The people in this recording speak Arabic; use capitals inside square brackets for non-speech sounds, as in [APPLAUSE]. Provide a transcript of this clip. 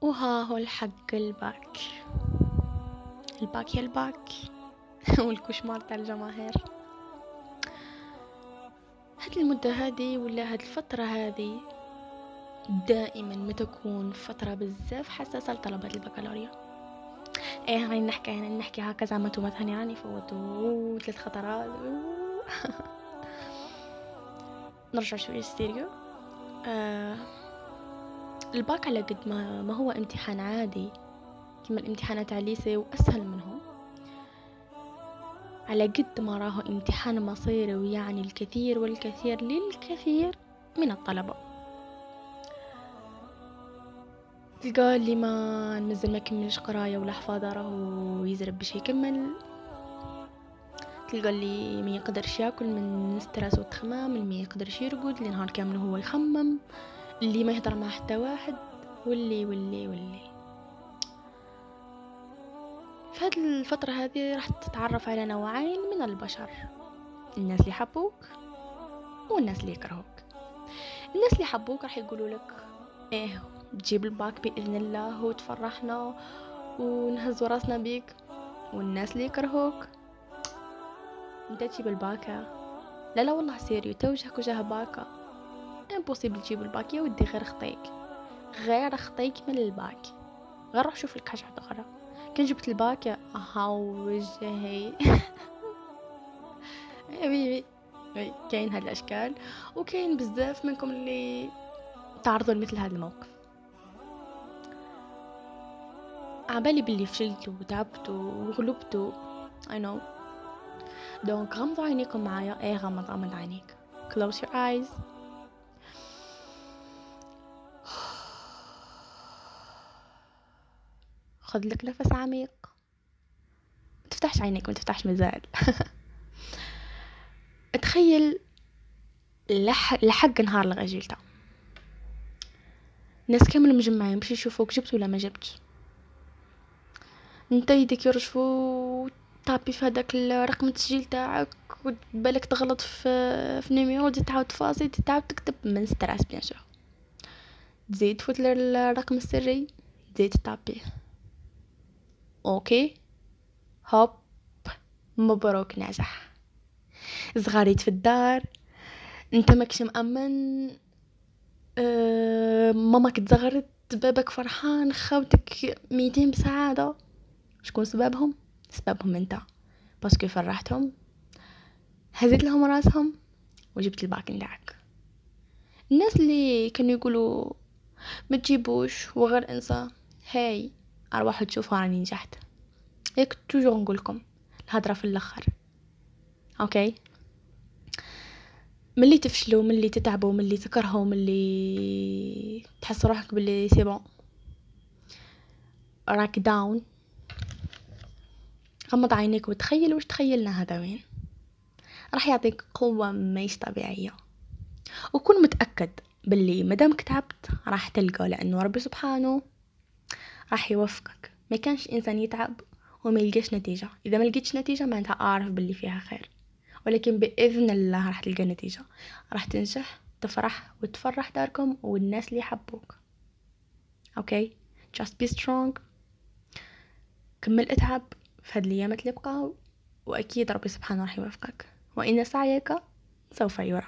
وها هو الحق الباك. الباك يا الباك. [LAUGHS] والكشمار تاع الجماهير. هاد المدة هذه ولا هاد الفترة هذه دائما ما تكون فترة بزاف حساسة لطلبة البكالوريا. إيه هاني نحكي هاني نحكي هكذا ما توما ثاني راني فوته ثلاث خطرات [LAUGHS] نرجع شوية ستيريو. آه الباك على قد ما, ما هو امتحان عادي. كما الامتحانات على ال lycée وأسهل منهم. على قد ما راه امتحان مصيري ويعني الكثير والكثير للكثير من الطلبة. تلقى اللي ما مازال ما كملش قراية ولا حفاظة راهو يزرب باش يكمل. تلقى اللي ما يقدرش ياكل من stress والتخمام اللي ما يقدرش يرقد اللي نهار كامل هو يخمم. اللي ما يهضر مع حتى واحد واللي واللي واللي. في هذه الفترة هذه راح تتعرف على نوعين من البشر. الناس اللي يحبوك والناس اللي يكرهوك. الناس اللي يحبوك راح يقولوا لك إيه تجيب الباك بإذن الله وتفرحنا ونهز راسنا بيك. والناس اللي يكرهوك إنت تجيب الباكا لا لا والله sérieux توجهك وجه bac impossible تجيب الباك يا ودي غير خطيك. غير خطيك من الباك غير روح شوف لك حاجة أخرى كان جبت الباكا أها وجهي. [LAUGHS] حبيبي كاين هاد الأشكال. وكاين بزاف منكم اللي تعرضوا لمثل هذا الموقف. عبالي باللي فشلتوا وتعبتوا وغلبتوا I know. دونك غمضوا عينيكم معايا إيه غمض غمض عينيك close your eyes. خذ لك نفس عميق. ما تفتحش عينيك ما تفتحش مزال [LAUGHS] تخيل لح... لحق نهار الغجيلته الناس كامل مجمعين باش يشوفوك جبت ولا ما جبتش؟ انت يديك يرجفو taper في هذاك الرقم التسجيل تاعك وبالك تغلط في في numéro تزيد تعاود تفاصيل تعاود تكتب من stress bien sûr. تزيد تفوت الرقم السري تزيد تطابيه OK؟ hop مبروك ناجح صغاريت في الدار. أنت ماكش مأمن؟ أه ماماك تزغرت بابك فرحان خاوتك ميتين بسعادة. شكون سببهم؟ سببهم أنت. parce que فرحتهم. هزيت لهم راسهم وجبت الباك نتاعك. الناس اللي كانوا يقولوا ما تجيبوش وغير أنسى هاي. ارواحوا تشوفوا راني نجحت. هيك toujours نقولكم الهضره في الآخر. OK؟ ملي تفشلوا ملي تتعبوا ملي تكرهوا ملي تحس روحك باللي c'est bon. راك داون غمض عينيك وتخيل واش تخيلنا هذا وين. راح يعطيك قوة ماهيش طبيعية. وكن متأكد باللي مادامك تعبت راح تلقى لأنه ربي سبحانه راح يوفقك. ما كانش إنسان يتعب وما يلقاش نتيجة. إذا ما لقيتش نتيجة معناتها أعرف باللي فيها خير. ولكن بإذن الله راح تلقى نتيجة. راح تنجح تفرح وتفرح داركم والناس اللي يحبوك. أوكي؟ Just be strong. كمل اتعب في هاد الايامات اللي بقاو. وأكيد ربي سبحانه راح يوفقك. وإن سعيك سوف يرى.